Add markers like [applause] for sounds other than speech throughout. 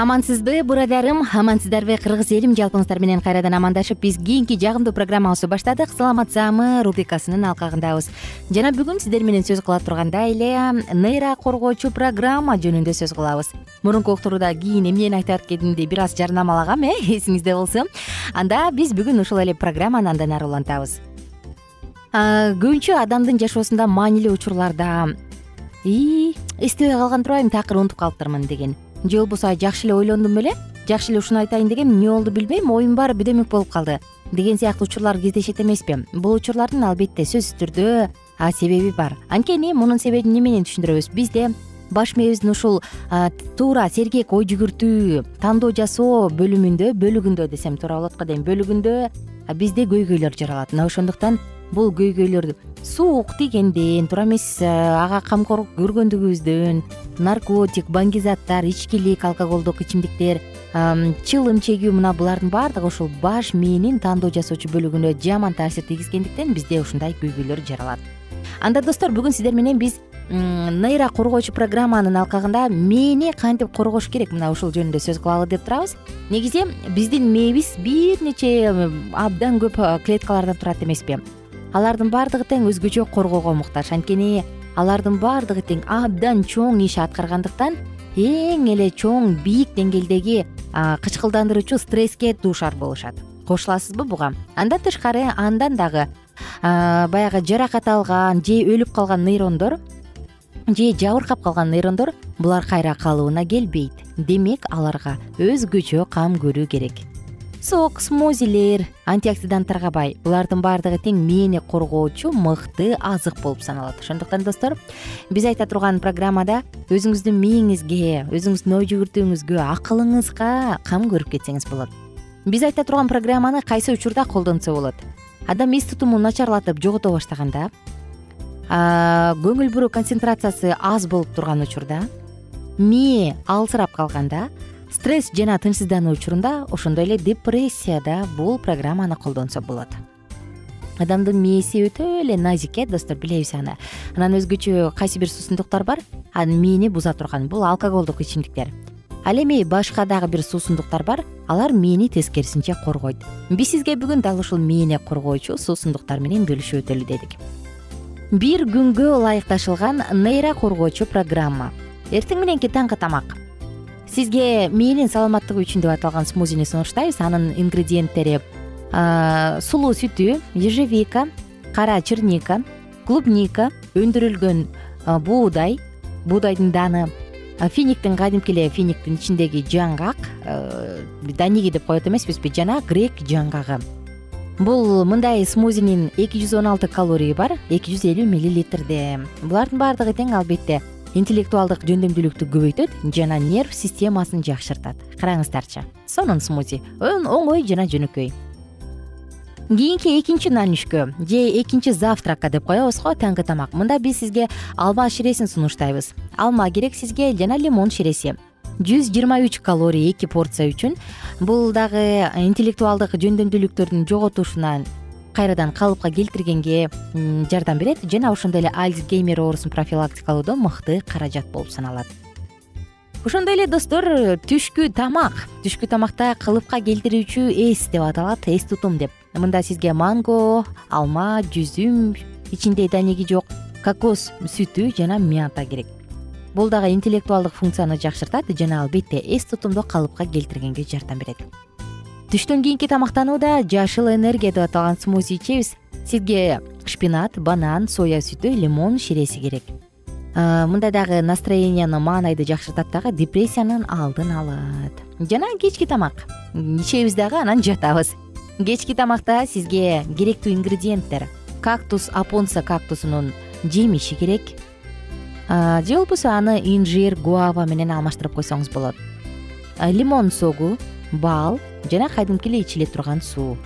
амансызбы бурадарым. Амансыздарбы кыргыз элим жалпыңыздар менен кайрадан амандашып биз кийинки жагымдуу программабызды баштадык. Саламат саамы рубрикасынын алкагындабыз. Жана бүгүн сиздер менен сөз кыла тургандай эле нейра коргоочу программа жөнүндө сөз кылабыз. Мурунку уктурууда кийин эмнени айтат экенимди бир аз жарнамалагам э эсиңизде болсо. Анда биз бүгүн ушул эле программаны андан ары улантабыз. Көбүнчө адамдын жашоосунда маанилүү учурларда ии эстебей калган турбайбы такыр унутуп калыптырмын деген же болбосо жакшы эле ойлондум беле жакшы эле ушуну айтайын дегем эмне болду билбейм оюм баары бирдемек болуп калды. Деген сыяктуу учурлар кездешет эмеспи. Бул учурлардын албетте сөзсүз түрдө себеби бар. Анткени мунун себебин эмне менен түшүндүрөбүз? Бизде баш мээбиздин ушул туура сергек ой жүгүртүү тандоо жасоо бөлүмүндө бөлүгүндө десем туура болот го дейм бөлүгүндө бизде көйгөйлөр жаралат. Мына ошондуктан бул көйгөйлөр суук тийгенден туура эмес э, ага камкорлук көргөндүгүбүздөн наркотик баңги ичкилик алкоголдук ичимдиктер чылым чегүү мына булардын баардыгы ушул баш мээнин тандоо жасоочу бөлүгүнө жаман таасир тийгизгендиктен бизде ушундай көйгөйлөр жаралат. Анда достор бүгүн сиздер менен биз нейра коргоочу программанын алкагында мээни кантип коргош керек? Мына ушул жөнүндө сөз кылалы деп турабыз. Негизи биздин мээбиз бир нече абдан көп э, клеткалардан турат эмеспи алардын баардыгы тең өзгөчө коргоого муктаж. Анткени алардын баардыгы тең абдан чоң иш аткаргандыктан эң эле чоң бийик деңгээлдеги кычкылдандыруучу стресске дуушар болушат. Кошуласызбы буга? Андан тышкары андан дагы баягы жаракат алган же өлүп калган нейрондор же жабыркап калган нейрондор булар кайра калыбына келбейт. Демек аларга өзгөчө кам көрүү керек сок смозилер антиоксиданттарга бай. Булардын баардыгы тең мээни коргоочу мыкты азык болуп саналат. Ошондуктан достор биз айта турган программада өзүңүздүн мээңизге өзүңүздүн ой жүгүртүүңүзгө акылыңызга кам көрүп кетсеңиз болот. Биз айта турган программаны кайсы учурда колдонсо болот? Адам эс тутумун начарлатып жогото баштаганда көңүл буруу концентрациясы аз болуп турган учурда мээ алсырап калганда стресс жана тынчсыздануу учурунда ошондой эле депрессияда бул программаны колдонсо болот. Адамдын мээси өтө эле назик э достор билебиз аны. Анан өзгөчө кайсы бир суусундуктар бар? Анын мээни буза турган бул алкоголдук ичимдиктер. Ал эми башка дагы бир суусундуктар бар? Алар мээни тескерисинче коргойт. Биз сизге бүгүн дал ушул мээни коргоочу суусундуктар менен бөлүшүп өтөлү дедик. Бир күнгө ылайыкташылган нейра коргоочу программа. Эртең мененки таңкы тамак сизге мээнин саламаттыгы үчүн деп аталган смузини сунуштайбыз. Анын ингредиенттери сулуу сүтү ежевика кара черника клубника өндүрүлгөн буудай. Буудайдын даны финиктин кадимки эле финиктин ичиндеги жаңгак даниги деп коет эмеспизби жана грек жаңгагы. Бул мындай смузинин эки жүз он алты калории бар эки жүз элүү миллилитрде. Булардын баардыгы тең албетте интеллектуалдык жөндөмдүүлүктү көбөйтөт жана нерв системасын жакшыртат. Караңыздарчы сонун смузи оңой жана жөнөкөй. Кийинки экинчи нанүшкө же экинчи завтракка деп коебуз го таңкы тамак. Мында биз сизге алма ширесин сунуштайбыз. Алма керек сизге жана лимон ширеси. Жүз жыйырма үч калорий эки порция үчүн. Бул дагы интеллектуалдык жөндөмдүүлүктөрдүн жоготушунан кайрадан калыпка келтиргенге жардам берет жана ошондой эле альцгеймер оорусун профилактикалоодо мыкты каражат болуп саналат. Ошондой эле достор түшкү тамак түшкү тамакта калыпка келтирүүчү эс деп аталат эс тутум деп. Мында сизге манго алма жүзүм ичинде даниги жок кокос сүтү жана мята керек. Бул дагы интеллектуалдык функцияны жакшыртат жана албетте эс тутумду калыпка келтиргенге жардам берет түштөн кийинки тамактанууда жашыл энергия деп аталган смузи ичебиз. Сизге шпинат банан соя сүтү лимон ширеси керек. Мында дагы настроенияны маанайды жакшыртат дагы депрессиянын алдын алат. Жана кечки тамак. Ичебиз дагы анан жатабыз. Кечки тамакта сизге керектүү ингредиенттер. Кактус апонса кактусунун жемиши керек. Же болбосо аны инжир гуава менен алмаштырып койсоңуз болот. Лимон согу бал жана кадимки эле ичиле турган суу.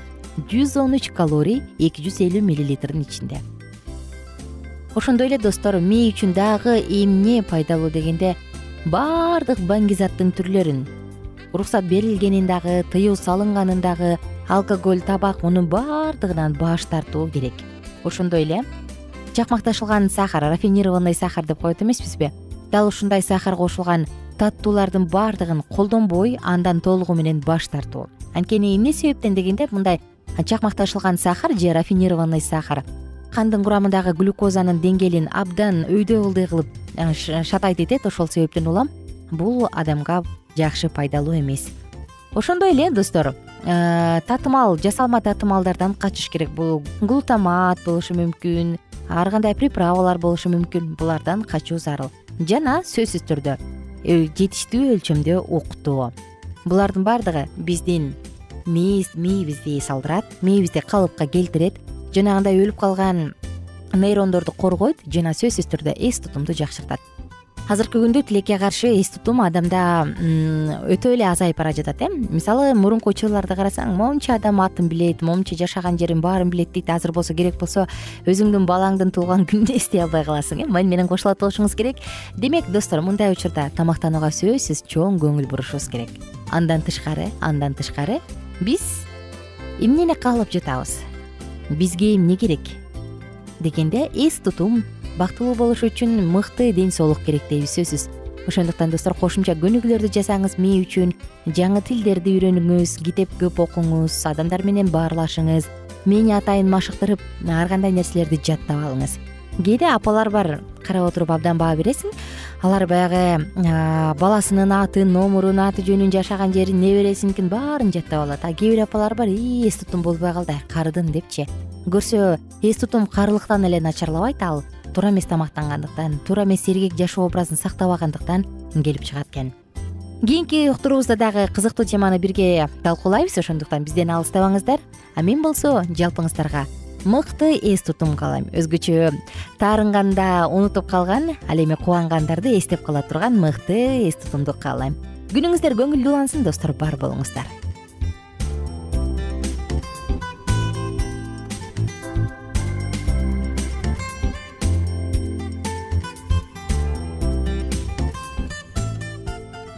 Жүз он үч калорий эки жүз элүү миллилитрдин ичинде. Ошондой эле достор мээ үчүн дагы эмне пайдалуу дегенде баардык баңгизаттын түрлөрүн. Уруксат берилгенин дагы тыюу салынганын дагы алкоголь табак мунун баардыгынан баш тартуу керек. Ошондой эле чакмакташылган сахар рафинированный сахар деп коет эмеспизби? Дал ушундай сахар кошулган таттуулардын баардыгын колдонбой андан толугу менен баш тартуу. Анткени эмне себептен дегенде мындай чакмакташылган сахар же рафинированный сахар. Кандын курамындагы глюкозанын деңгээлин абдан өйдө ылдый кылып шатайтып этет ошол себептен улам бул адамга жакшы пайдалуу эмес. Ошондой эле достор татымал жасалма татымалдардан качыш керек. Бул глутамат болушу мүмкүн ар кандай приправалар болушу мүмкүн булардан качуу зарыл. Жана сөзсүз түрдө э, жетиштүү өлчөмдө уктоо булардын баардыгы биздин мээбизди эс алдырат мээбизди калыпка келтирет жанагындай өлүп калган нейрондорду коргойт жана сөзсүз түрдө эс тутумду жакшыртат азыркы күндө тилекке каршы эс тутум адамда өтө эле азайып бара жатат э. Мисалы мурунку учурларды карасаң монча адам атын билет момунча жашаган жерин баарын билет дейт азыр болсо керек болсо өзүңдүн балаңдын туулган күнүн эстей албай каласың э. Мани менен кошулат болушуңуз керек. Демек достор мындай учурда тамактанууга сөзсүз чоң көңүл бурушубуз керек. Андан тышкары андан тышкары биз эмнени каалап жатабыз? Бизге эмне керек? Дегенде эс тутум бактылуу болуш үчүн мыкты ден соолук керек дейбиз сөзсүз ошондуктан достор кошумча көнүгүүлөрдү жасаңыз мээ үчүн жаңы тилдерди үйрөнүңүз китеп көп окуңуз адамдар менен баарлашыңыз мээни атайын машыктырып ар кандай нерселерди жаттап алыңыз. Кээде апалар бар карап отуруп абдан баа бересиң алар баягы баласынын атын номурун аты жөнүн жашаган жерин небересиникин баарын жаттап алат. А кээ бир апалар бар ии эс тутум болбой калды кардым депчи. Көрсө эс тутум карылыктан эле начарлабайт ал туура эмес тамактангандыктан туура эмес сергек жашоо образын сактабагандыктан келип чыгат экен. Кийинки уктуруубузда дагы кызыктуу теманы бирге талкуулайбыз ошондуктан бизден алыстабаңыздар а мен болсо жалпыңыздарга мыкты эс тутум каалайм өзгөчө таарынганда унутуп калган ал эми кубангандарды эстеп кала турган мыкты эс тутумду каалайм күнүңүздөр көңүлдүү улансын достор бар болуңуздар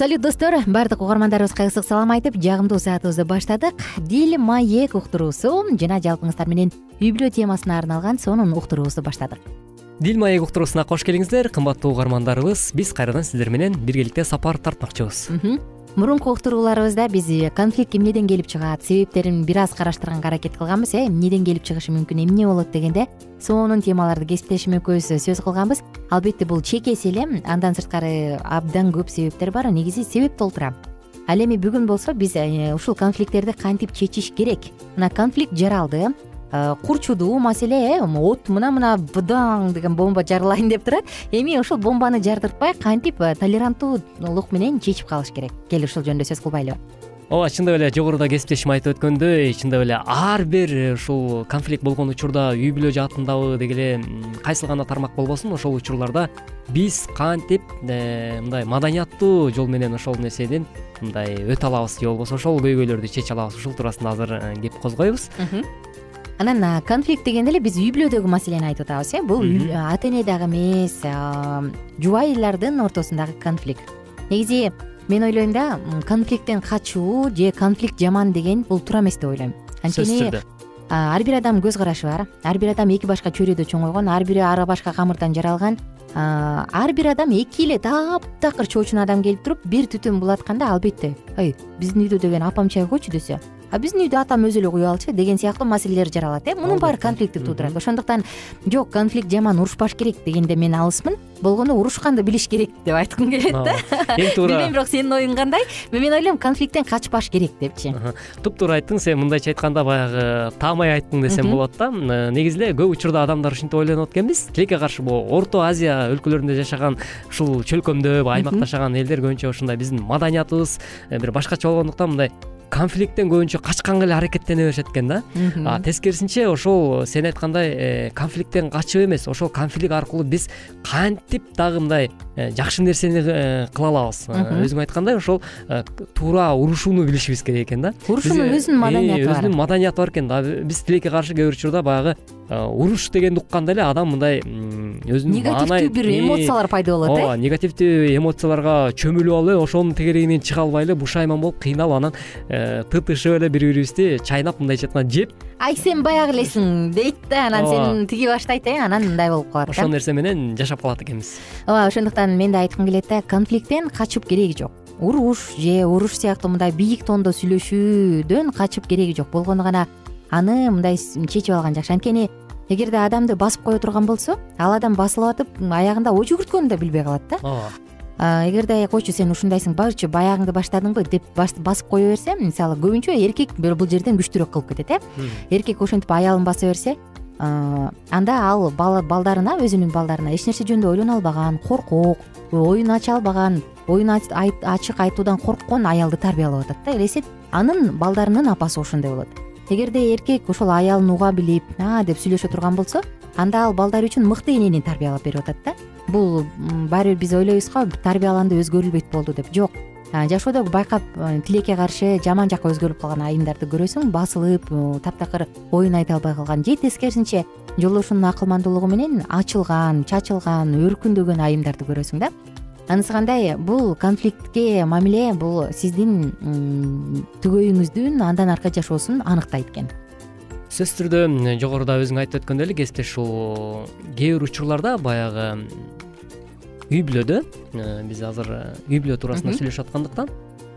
салют достор. Баардык угармандарыбызга ысык салам айтып жагымдуу саатыбызды баштадык. Дил маек уктуруусу жана жалпыңыздар менен үй бүлө темасына арналган сонун уктуруубузду баштадык. Дил маек уктуруусуна кош келиңиздер. Кымбаттуу угармандарыбыз биз кайрадан сиздер менен биргеликте сапар тартмакчыбыз мурунку уктурууларыбызда биз конфликт эмнеден келип чыгат? Себептерин бир аз караштырганга аракет кылганбыз э? Эмнеден келип чыгышы мүмкүн эмне болот дегенде сонун темаларды кесиптешим экөөбүз сөз кылганбыз. Албетте бул чекеси эле андан сырткары абдан көп себептер бар негизи себеп толтура. Ал эми бүгүн болсо биз э, ушул конфликттерди кантип чечиш керек? Мына конфликт жаралды Э, курчудуу маселе э от мына мына быдаң деген бомба жарылайын деп турат. Эми ушул бомбаны жардыртпай кантип э, толеранттуулук менен чечип калыш керек? Кел ушул жөнүндө сөз кылбайлыбы ооба чындап эле жогоруда кесиптешим айтып өткөндөй чындап эле ар бир э, ушул конфликт болгон учурда үй бүлө жаатындабы деги эле кайсыл гана тармак болбосун ошол учурларда биз кантип мындай маданияттуу жол менен ошол нерседен мындай өтө алабыз же болбосо ошол көйгөйлөрдү чече алабыз ушул туурасында азыр кеп козгойбуз анан конфликт дегенде эле биз үй бүлөдөгү маселени айтып атабыз э. Бул ата эне дагы эмес жубайлардын ортосундагы конфликт. Негизи мен ойлойм да конфликттен качуу же конфликт жаман деген бул туура эмес деп ойлойм. Түрдө. ар бир адам көз карашы бар. Ар бир адам эки башка чөйрөдө чоңойгон ар бири ар башка камырдан жаралган. Ар бир адам эки эле таптакыр чоочун адам келип туруп бир түтүн булатканда албетте ай биздин үйдө деген апам чай койчу десе а биздин үйдө атам өзү эле куюп алчу деген сыяктуу маселелер жаралат э? Мунун баары конфликтти туудурат ошондуктан жок конфликт жаман урушпаш керек дегенде мен алысмын болгону урушканды билиш керек деп айткым келет да? Эң туура билбейм бирок сенин оюң кандай? Мен ойлойм конфликттен качпаш керек депчи. Туптуура айттың сен мындайча айтканда баягы таамай айттың десем болот да. Негизи эле көп учурда адамдар ушинтип ойлонот экенбиз тилекке каршы могу орто азия өлкөлөрүндө жашаган ушул чөлкөмдө аймакта жашаган элдер көбүнчө ушундай биздин маданиятыбыз э, бир башкача болгондуктан мындай конфликттен көбүнчө качканга эле аракеттене беришет экен да. Тескерисинче ошол сен айткандай э, конфликттен качып эмес ошол конфликт аркылуу биз кантип дагы мындай э, жакшы нерсени э, кыла алабыз? Өзүң айткандай ошол туура урушууну билишибиз керек экен да. Урушуунун өзүнүн маданияты бар. өзүнүн маданияты бар экен да. Биз тилекке каршы кээ бир учурда баягы уруш дегенди укканда эле адам мындай өзүнүн негативдүү бир эмоциялар пайда болот э? Ооба негативдүү эмоцияларга чөмүлүп алып эле ошонун тегерегинен чыга албай эле бушайман болуп кыйналып анан тытышып эле бири бирибизди чайнап мындайча айтканда жеп. Ай сен баягы элесиң дейт да анан сен тиги баштайт э анан мындай болуп калат ошол нерсе менен жашап калат экенбиз. Ооба ошондуктан мен да айткым келет да конфликттен качып кереги жок. Уруш же уруш сыяктуу мындай бийик тондо сүйлөшүүдөн качып кереги жок. Болгону гана аны мындай чечип алган жакшы. Анткени эгерде адамды басып кое турган болсо ал адам басылып атып аягында ой жүгүрткөнүн да билбей калат да. Ооба. Эгерде койчу сен ушундайсың барчы баягыңды баштадыңбы? деп басып кое берсе мисалы көбүнчө эркек бул жерден күчтүүрөөк кылып кетет э? Эркек ошентип аялын баса берсе анда ал балдарына өзүнүн балдарына эч нерсе жөнүндө ойлоно албаган коркок оюн ача албаган оюн ачык айтуудан корккон аялды тарбиялап атат да. Элестет анын балдарынын апасы ошондой болот эгерде эркек ошол аялын уга билип а деп сүйлөшө турган болсо анда ал балдары үчүн мыкты энени тарбиялап берип атат да. Бул баары бир биз ойлойбуз го тарбияланды өзгөрүлбөйт болду деп. Жок. Жашоодо байкап тилекке каршы жаман жакка өзгөрүп калган айымдарды көрөсүң басылып таптакыр оюн айта албай калган же тескерисинче жолдошунун акылмандуулугу менен ачылган чачылган өркүндөгөн айымдарды көрөсүң да анысы кандай? Бул конфликтке мамиле бул сиздин түгөйүңүздүн андан аркы жашоосун аныктайт экен. Сөзсүз түрдө жогоруда өзүң айтып өткөндөй эле кесиптеш ушул кээ бир учурларда баягы үй бүлөдө э, биз азыр э, үй бүлө туурасында сүйлөшүп аткандыктан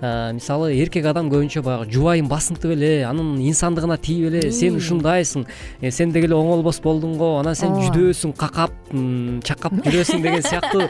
мисалы эркек адам көбүнчө баягы жубайын басынтып эле анын инсандыгына тийип эле сен ушундайсың сен деги эле оңолбос болдуң го анан сен жүдөсүң какап чакап жүрөсүң деген сыяктуу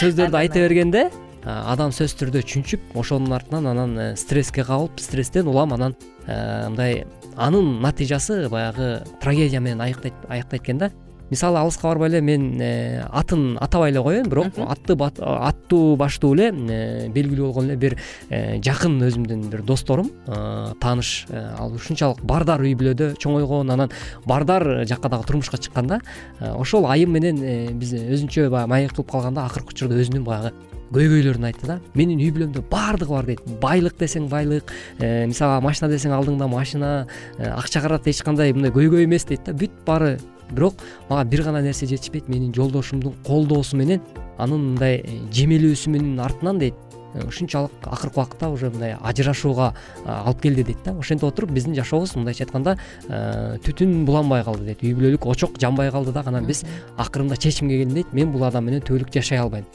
сөздөрдү айта бергенде адам сөзсүз түрдө чүнчүп ошонун артынан анан стресске кабылып стресстен улам анан мындай анын натыйжасы баягы трагедия менен аяктай экен да мисалы алыска барбай эле мен э, атын атабай эле коеюн бирок атты аттуу баштуу эле э, белгилүү болгон эле бир э, жакын өзүмдүн бир досторум тааныш ал ушунчалык бардар үй бүлөдө чоңойгон анан бардар жакка дагы турмушка чыккан да ошол айым менен биз өзүнчө баягы маек кылып калганда акыркы учурда өзүнүн баягы көйгөйлөрүн айтты да. Менин үй бүлөмдө баардыгы бар дейт. Байлык десең байлык мисалы машина десең алдыңда машина акча карата эч кандай мындай көйгөй эмес дейт да. Бүт баары бирок мага бир гана нерсе жетишпейт. Менин жолдошумдун колдоосу менен анын мындай э, жемелөөсүнүн артынан дейт. Э, ушунчалык акыркы убакытта уже мындай ажырашууга алып келди дейт да. Ошентип отуруп биздин жашообуз мындайча айтканда э, түтүн буланбай калды дейт. Үй бүлөлүк очок жанбай калды дагы анан биз акырында чечимге келдим дейт. Мен бул адам менен түбөлүк жашай албайм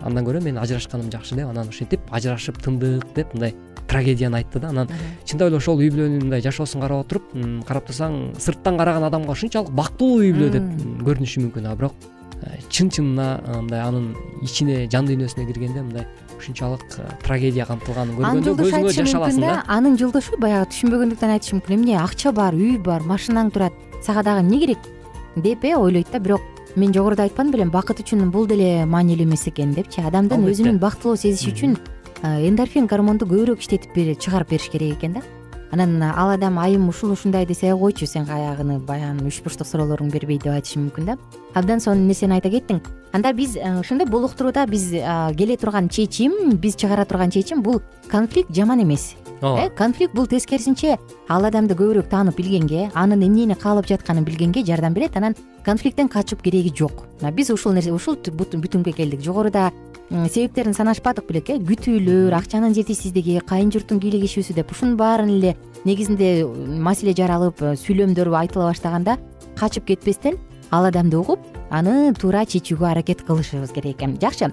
андан көрө мен ажырашканым жакшы деп анан ошентип ажырашып тындык деп мындай трагедияны айтты да анан чындап эле ошол үй бүлөнүн мындай жашоосун карап отуруп карап турсаң сырттан караган адамга ушунчалык бактылуу үй бүлө деп көрүнүшү мүмкүн. А бирок э, чын чынына мындай анын ичине жан дүйнөсүнө киргенде мындай ушунчалык э, трагедия камтылганын көргөндө көзүңө жаш аласың да. анын жолдошу баягы түшүнбөгөндүктөн айтышы мүмкүн. Эмне акча бар үй бар машинаң турат сага дагы эмне керек? Деп э ойлойт да. Бирок мен жогоруда айтпадым белем бакыт үчүн бул деле маанилүү эмес экен депчи адамдын өзүнүн бактылуу сезиши үчүн эндорфин гормонду көбүрөөк иштетип чыгарып бериш керек экен да. Анан ал адам айым ушул ушундай десе койчу сен каягыны баягы үч бурчтук суроолоруңду бербей деп айтышы мүмкүн да. Абдан сонун нерсени айта кеттиң. Анда биз ошондой болуп уктурууда биз келе турган чечим биз чыгара турган чечим бул конфликт жаман эмес. Ооба. Э, конфликт бул тескерисинче ал адамды көбүрөөк таанып билгенге анын эмнени каалап жатканын билгенге жардам берет. Анан конфликттен качып кереги жок. Биз ушул нерсе ушул бүтүмгө келдик. Жогоруда себептерин санашпадык белек э күтүүлөр акчанын жетишсиздиги кайын журттун кийлигишүүсү деп ушунун баарын эле негизинде маселе жаралып э, сүйлөмдөр айтыла баштаганда качып кетпестен ал адамды угуп аны туура чечүүгө аракет кылышыбыз керек экен. Жакшы.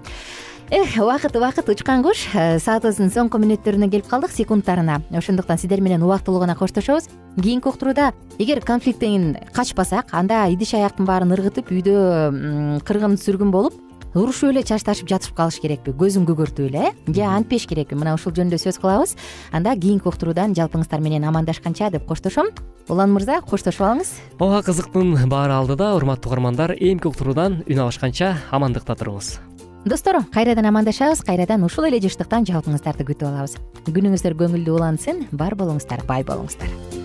Эх убакыт убакыт учкан куш э, саатыбыздын соңку мүнөттөрүнө келип калдык. Секундтарына. Ошондуктан сиздер менен убактылуу гана коштошобуз. Кийинки уктурууда эгер конфликттен качпасак анда идиш аяктын баарын ыргытып үйдө кыргын сүргүн болуп урушуп эле чачташып жатышып калыш керекпи? Көзүн көгөртүп эле э? Же антпеш керекпи? Мына ушул жөнүндө сөз кылабыз. Анда кийинки уктуруудан жалпыңыздар менен амандашканча деп коштошом. Улан мырза коштошуп алыңыз. Ооба кызыктын баары алдыда урматтуу угармандар эмки уктуруудан үн алышканча амандыкта туруңуз. Достор кайрадан амандашабыз кайрадан ушул эле жыштыктан жалпыңыздарды күтүп алабыз. Күнүңүздөр көңүлдүү улансын бар болуңуздар бай болуңуздар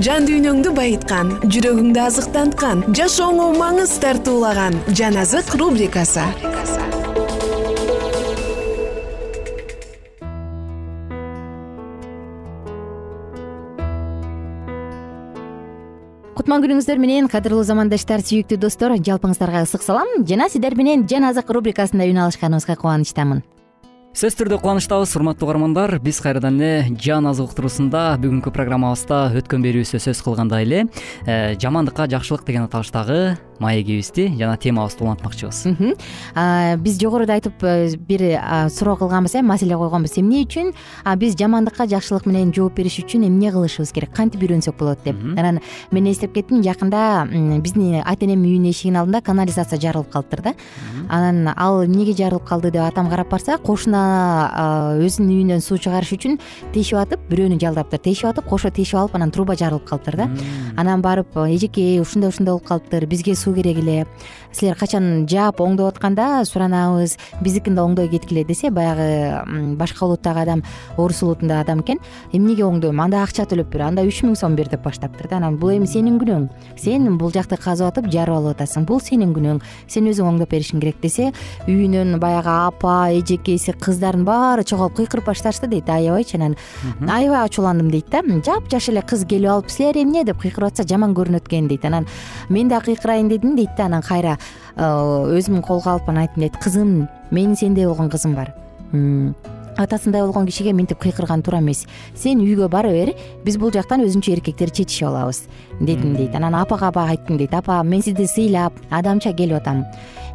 жан дүйнөңдү байыткан жүрөгүңдү азыктанткан жашооңо маңыз тартуулаган жан азык рубрикасы. Кутман күнүңүздөр менен кадырлуу замандаштар сүйүктүү достор жалпыңыздарга ысык салам. Жана сиздер менен жан азык рубрикасында үн алышканыбызга кубанычтамын сөзсүз түрдө кубанычтабыз урматтуу угармандар. Биз кайрадан эле жан азык уктуруусунда бүгүнкү программабызда өткөн берүүбүздө сөз кылгандай эле. Э, жамандыкка жакшылык деген аталыштагы маегибизди жана темабызды улантмакчыбыз биз жогоруда айтып э, бир суроо кылганбыз э маселе койгонбуз. Эмне үчүн? Биз жамандыкка жакшылык менен жооп бериш үчүн эмне кылышыбыз керек? Кантип үйрөнсөк болот деп? Анан мен эстеп кеттим жакында биздин ата энемдин үйүнүн эшигинин алдында канализация жарылып калыптыр да. Анан ал эмнеге жарылып калды деп атам карап барса кошуна өзүнүн үйүнөн суу чыгарыш үчүн тешип атып бирөөнү жалдаптыр. Тешип атып кошо тешип алып анан труба жарылып калыптыр да. Анан барып эжеке ушундай ушундай болуп калыптыр бизге суу керек эле. Силер качан жаап оңдоп атканда суранабыз биздикин да оңдой кеткиле десе баягы башка улуттагы адам орус улутундагы адам экен. Эмнеге оңдойм? Анда акча төлөп бер анда үч миң сом бер деп баштаптыр да. Анан бул эми сенин күнөөң сен бул жакты казып атып жарып алып атасың. Бул сенин күнөөң сен өзүң оңдоп беришиң керек десе үйүнөн баягы апа эжекеси кыздардын баары чогулуп кыйкырып башташты дейт аябайчы анан. Аябай ачууландым дейт да. Жапжаш эле кыз келип алып силер эмне деп кыйкырып атса жаман көрүнөт экен дейт анан. Мен да кыйкырайын дейт да анан кайра э, өзүм колго алып анан айттым дейт кызым менин сендей болгон кызым бар. Атасындай болгон кишиге мынтип кыйкырган туура эмес. Сен үйгө бара бер биз бул жактан өзүнчө эркектер чечишип алабыз дедим дейт. Анан апага айттым дейт. Апа мен сизди сыйлап адамча келип атам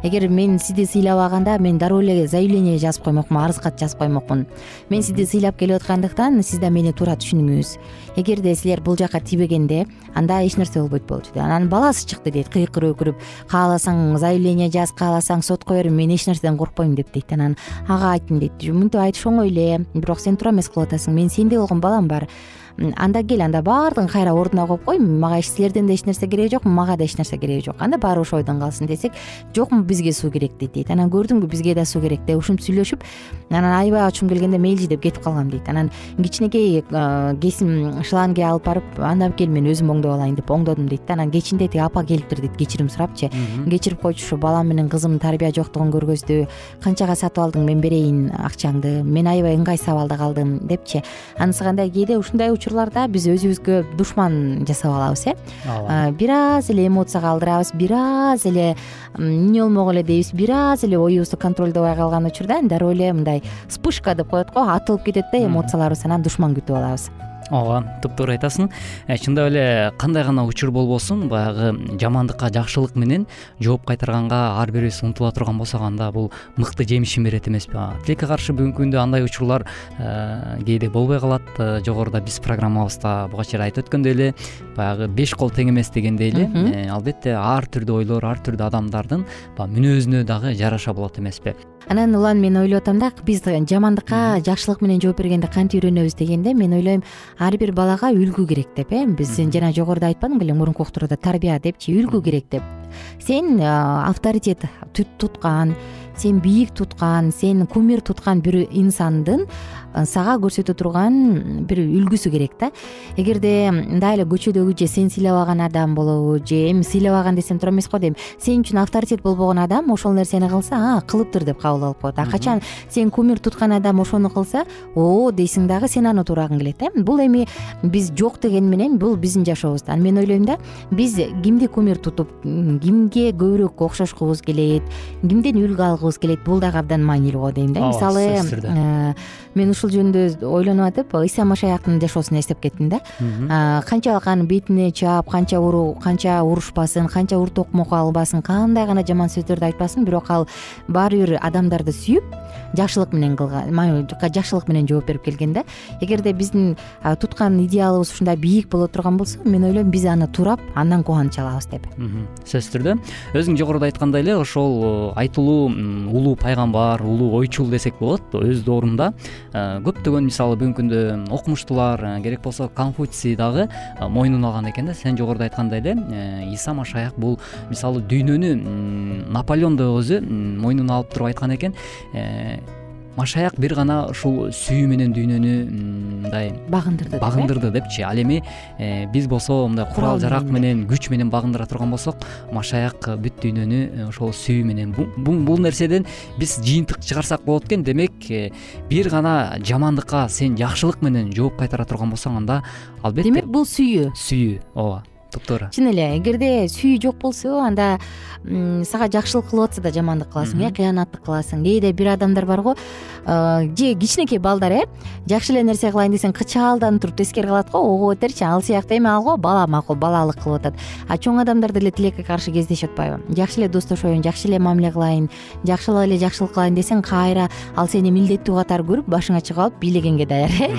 эгер мен сизди сыйлабаганда мен дароо эле заявление жазып коймокмун арыз кат жазып коймокмун. Мен сизди сыйлап келип аткандыктан сиз да мени туура түшүнүңүз. Эгерде силер бул жака тийбегенде анда эч нерсе болбойт болчу деп анан баласы чыкты дейт кыйкырып өкүрүп кааласаң заявление жаз кааласаң сотко бер мен эч нерседен коркпойм деп дейт. Анан ага айттым дейт. Мынтип айтыш оңой эле бирок сен туура эмес кылып атасың менин сендей болгон балам бар анда кел анда баардыгын кайра ордуна коюп кой. Мага силерден да эч нерсе кереги жок мага да эч нерсе кереги жок. Анда баары ошол ойдон калсын десек жокму бизге суу керек дейт дейт. Анан көрдүңбү бизге да суу керек деп ушинтип сүйлөшүп анан аябай ачуум келгенде мейличи деп кетип калгам дейт. Анан кичинекей кесим шланги алып барып анда кел мен өзүм оңдоп алайын деп оңдодум дейт да. Анан кечинде тиги апа келиптир дейт кечирим сурапчы. Кечирип койчу ушу балам менен кызымдын тарбия жоктугун көргөздү. Канчага сатып алдың мен берейин акчаңды. Мен аябай ыңгайсыз абалда калдым депчи. Анысы кандай кээде ушундай учурларда биз өзүбүзгө душман жасап алабыз э? Ооба. Бир аз эле эмоцияга алдырабыз бир аз эле эмне болмок эле дейбиз бир аз эле оюбузду контролдобой калган учурда дароо эле мындай вспышка деп коет го атылып кетет да эмоцияларыбыз анан душман күтүп алабыз ооба туптуура айтасың. Э, чындап эле кандай гана учур болбосун баягы жамандыкка жакшылык менен жооп кайтарганга ар бирибиз умтула турган болсок анда бул мыкты жемишин берет эмеспи тилекке каршы бүгүнкү күндө андай учурлар э, кээде болбой калат. Э, жогоруда биз программабызда буга чейин айтып өткөндөй эле баягы беш кол тең эмес дегендей эле албетте ар түрдүү ойлор ар түрдүү адамдардын баягы мүнөзүнө дагы жараша болот эмеспи анан улан мен ойлоп атам да биз жамандыкка жакшылык менен жооп бергенде кантип үйрөнөбүз дегенде мен ойлойм ар бир балага үлгү керек деп э биз жана жогоруда айтпадым белең мурунку уктурууда тарбия депчи үлгү керек деп. Сен авторитет туткан сен бийик туткан сен кумир туткан бир инсандын сага көрсөтө турган бир үлгүсү керек да. Эгерде мындай эле көчөдөгү же сен сыйлабаган адам болобу же эми сыйлабаган десем туура эмес го дейм. Сен үчүн авторитет болбогон адам ошол нерсени кылса а кылыптыр деп кабыл алып коет. А качан сен кумир туткан адам ошону кылса о дейсиң дагы сен аны туурагың келет э? Бул эми биз жок дегени менен бул биздин жашообуз анан мен ойлойм да биз кимди кумир тутуп кимге көбүрөөк окшошкубуз келет кимден үлгү алгыбыз келет бул дагы абдан маанилүү го дейм да. Мисалы мен ушул жөнүндө ойлонуп атып ыйса машаяктын жашоосун эстеп кеттим да. Канчалык анын бетине чаап канча канча урушпасын канча ур токмок албасын кандай гана жаман сөздөрдү айтпасын бирок ал баары бир адамдарды сүйүп жакшылык менен кылган жакшылык менен жооп берип келген да. Эгерде биздин туткан идеалыбыз ушундай бийик боло турган болсо мен ойлойм биз аны туурап андан кубаныч алабыз деп. Сөзсүз түрдө. Өзүң жогоруда айткандай эле ошол айтылуу улуу пайгамбар улуу ойчул десек болот өз доорунда көптөгөн мисалы бүгүнкү күндө окумуштуулар керек болсо конфуций дагы мойнуна алган экен да. Сен жогоруда айткандай эле э, иса машаяк бул мисалы дүйнөнү наполеон да өзү мойнуна алып туруп айткан экен. Э, машаяк бир гана ушул сүйүү менен дүйнөнү мындай багындырды багындырды депчи. Ал эми э, биз болсо мындай курал жарак менен күч менен багындыра турган болсок машаяк бүт дүйнөнү э, ошол сүйүү менен. Бул нерседен биз жыйынтык чыгарсак болот экен. Демек э, бир гана жамандыкка сен жакшылык менен жооп кайтара турган болсоң анда албетте демек бул сүйүү. Сүйүү ооба туп туура чын эле эгерде сүйүү жок болсо анда сага жакшылык кылып атса да жамандык кыласың э кыянаттык кыласың кээде бир адамдар барго же кичинекей балдар э жакшы эле нерсе кылайын десең кычаалданып туруп тескери кылат го ого берчи ал сыяктуу эми алго бала макул балалык кылып атат. А чоң адамдар деле тилекке каршы кездешип атпайбы жакшы эле достошоюн жакшы эле мамиле кылайын жакшылап эле жакшылык кылайын десең кайра ал сени милдеттүү катары көрүп башыңа чыгып алып бийлегенге даяр э.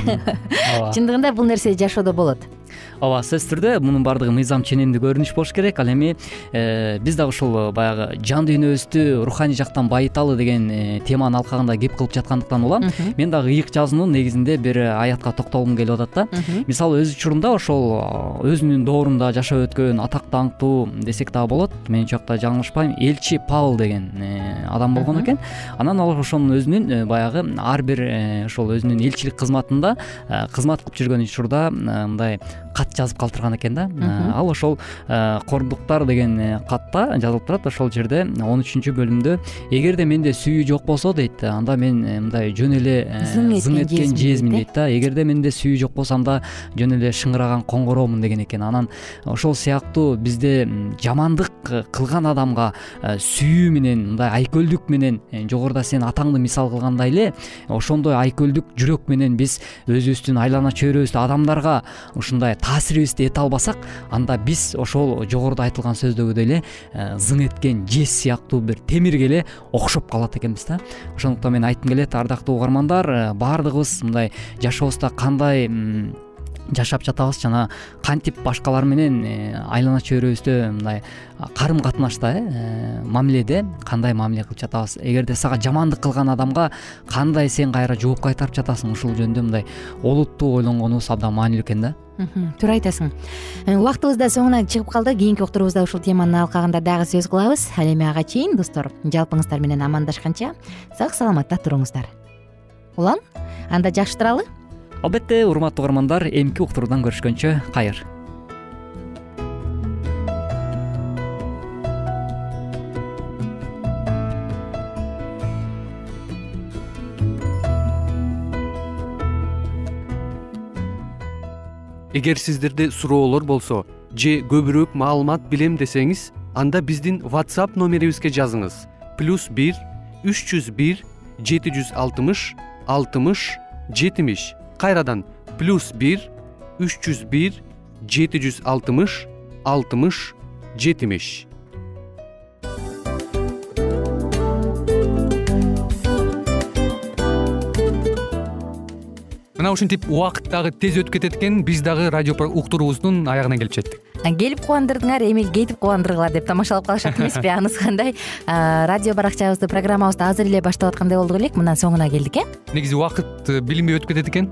Ооба. [laughs] Чындыгында бул нерсе жашоодо болот ооба сөзсүз түрдө мунун баардыгы мыйзам ченемдүү көрүнүш болуш керек. Ал эми э, биз дагы ушул баягы жан дүйнөбүздү руханий жактан байыталы деген э, теманын алкагында кеп кылып жаткандыктан улам мен дагы ыйык жазуунун негизинде бир аятка токтолгум келип атат да. Мисалы өз учурунда ошол өзүнүн доорунда жашап өткөн атак даңктуу десек дагы болот. Мен учакта жаңылышпайм. Элчи павыл деген э, адам болгон экен. Анан ал ошонун өзүнүн баягы ар бир ошол өзүнүн элчилик кызматында кызмат кылып жүргөн учурда мындай кат жазып калтырган экен да. Ал ошол кордуктар деген э, катта жазылып турат. Ошол жерде он үчүнчү бөлүмдө эгерде менде сүйүү жок болсо дейт. Анда мен э, мындай жөн эле э, зың эткен жезмин дейт да. Эгерде менде сүйүү жок болсо анда жөн эле шыңыраган коңгуроомун деген экен. Анан ошол сыяктуу бизде жамандык кылган адамга сүйүү менен мындай айкөлдүк менен жогоруда сен атаңды мисал кылгандай эле ошондой айкөлдүк жүрөк менен биз өзүбүздүн айлана чөйрөбүздө адамдарга ушундай таасирибизди эте албасак анда биз ошол жогоруда айтылган сөздөгүдөй эле э, зың эткен жез сыяктуу бир темирге эле окшоп калат экенбиз да. Ошондуктан мен айткым келет ардактуу угармандар э, баардыгыбыз мындай жашообузда кандай жашап жатабыз жана кантип башкалар менен э, айлана чөйрөбүздө мындай карым катнашта э мамиледе кандай мамиле кылып жатабыз? Эгерде сага жамандык кылган адамга кандай сен кайра жооп кайтарып жатасың ушул жөнүндө мындай олуттуу ойлонгонубуз абдан маанилүү экен да? Туура айтасың. Э, убактыбыз да соңуна чыгып калды. Кийинки уктуруубузда ушул теманын алкагында дагы сөз кылабыз. Ал эми ага чейин достор жалпыңыздар менен амандашканча сак саламатта туруңуздар. Улан анда жакшы туралы албетте урматтуу угармандар эмки уктуруудан көрүшкөнчө кайыр. Эгер сиздерде суроолор болсо же көбүрөөк маалымат билем десеңиз анда биздин whatsapp номерибизге жазыңыз. Плюс бир үч жүз бир жети жүз алтымыш алтымыш жетимиш кайрадан плюс бир үч жүз бир жети жүз алтымыш алтымыш жетимиш. Мына ушинтип убакыт дагы тез өтүп кетет экен. Биз дагы радио уктуруубуздун аягына келип жеттик келип кубандырдыңар эми кетип кубандыргыла деп тамашалап калышат эмеспи [laughs] анысы кандай? Радио баракчабызды программабызды азыр эле баштап аткандай болдук элек мына соңуна келдик э? Негизи убакыт э, билинбей өтүп кетет экен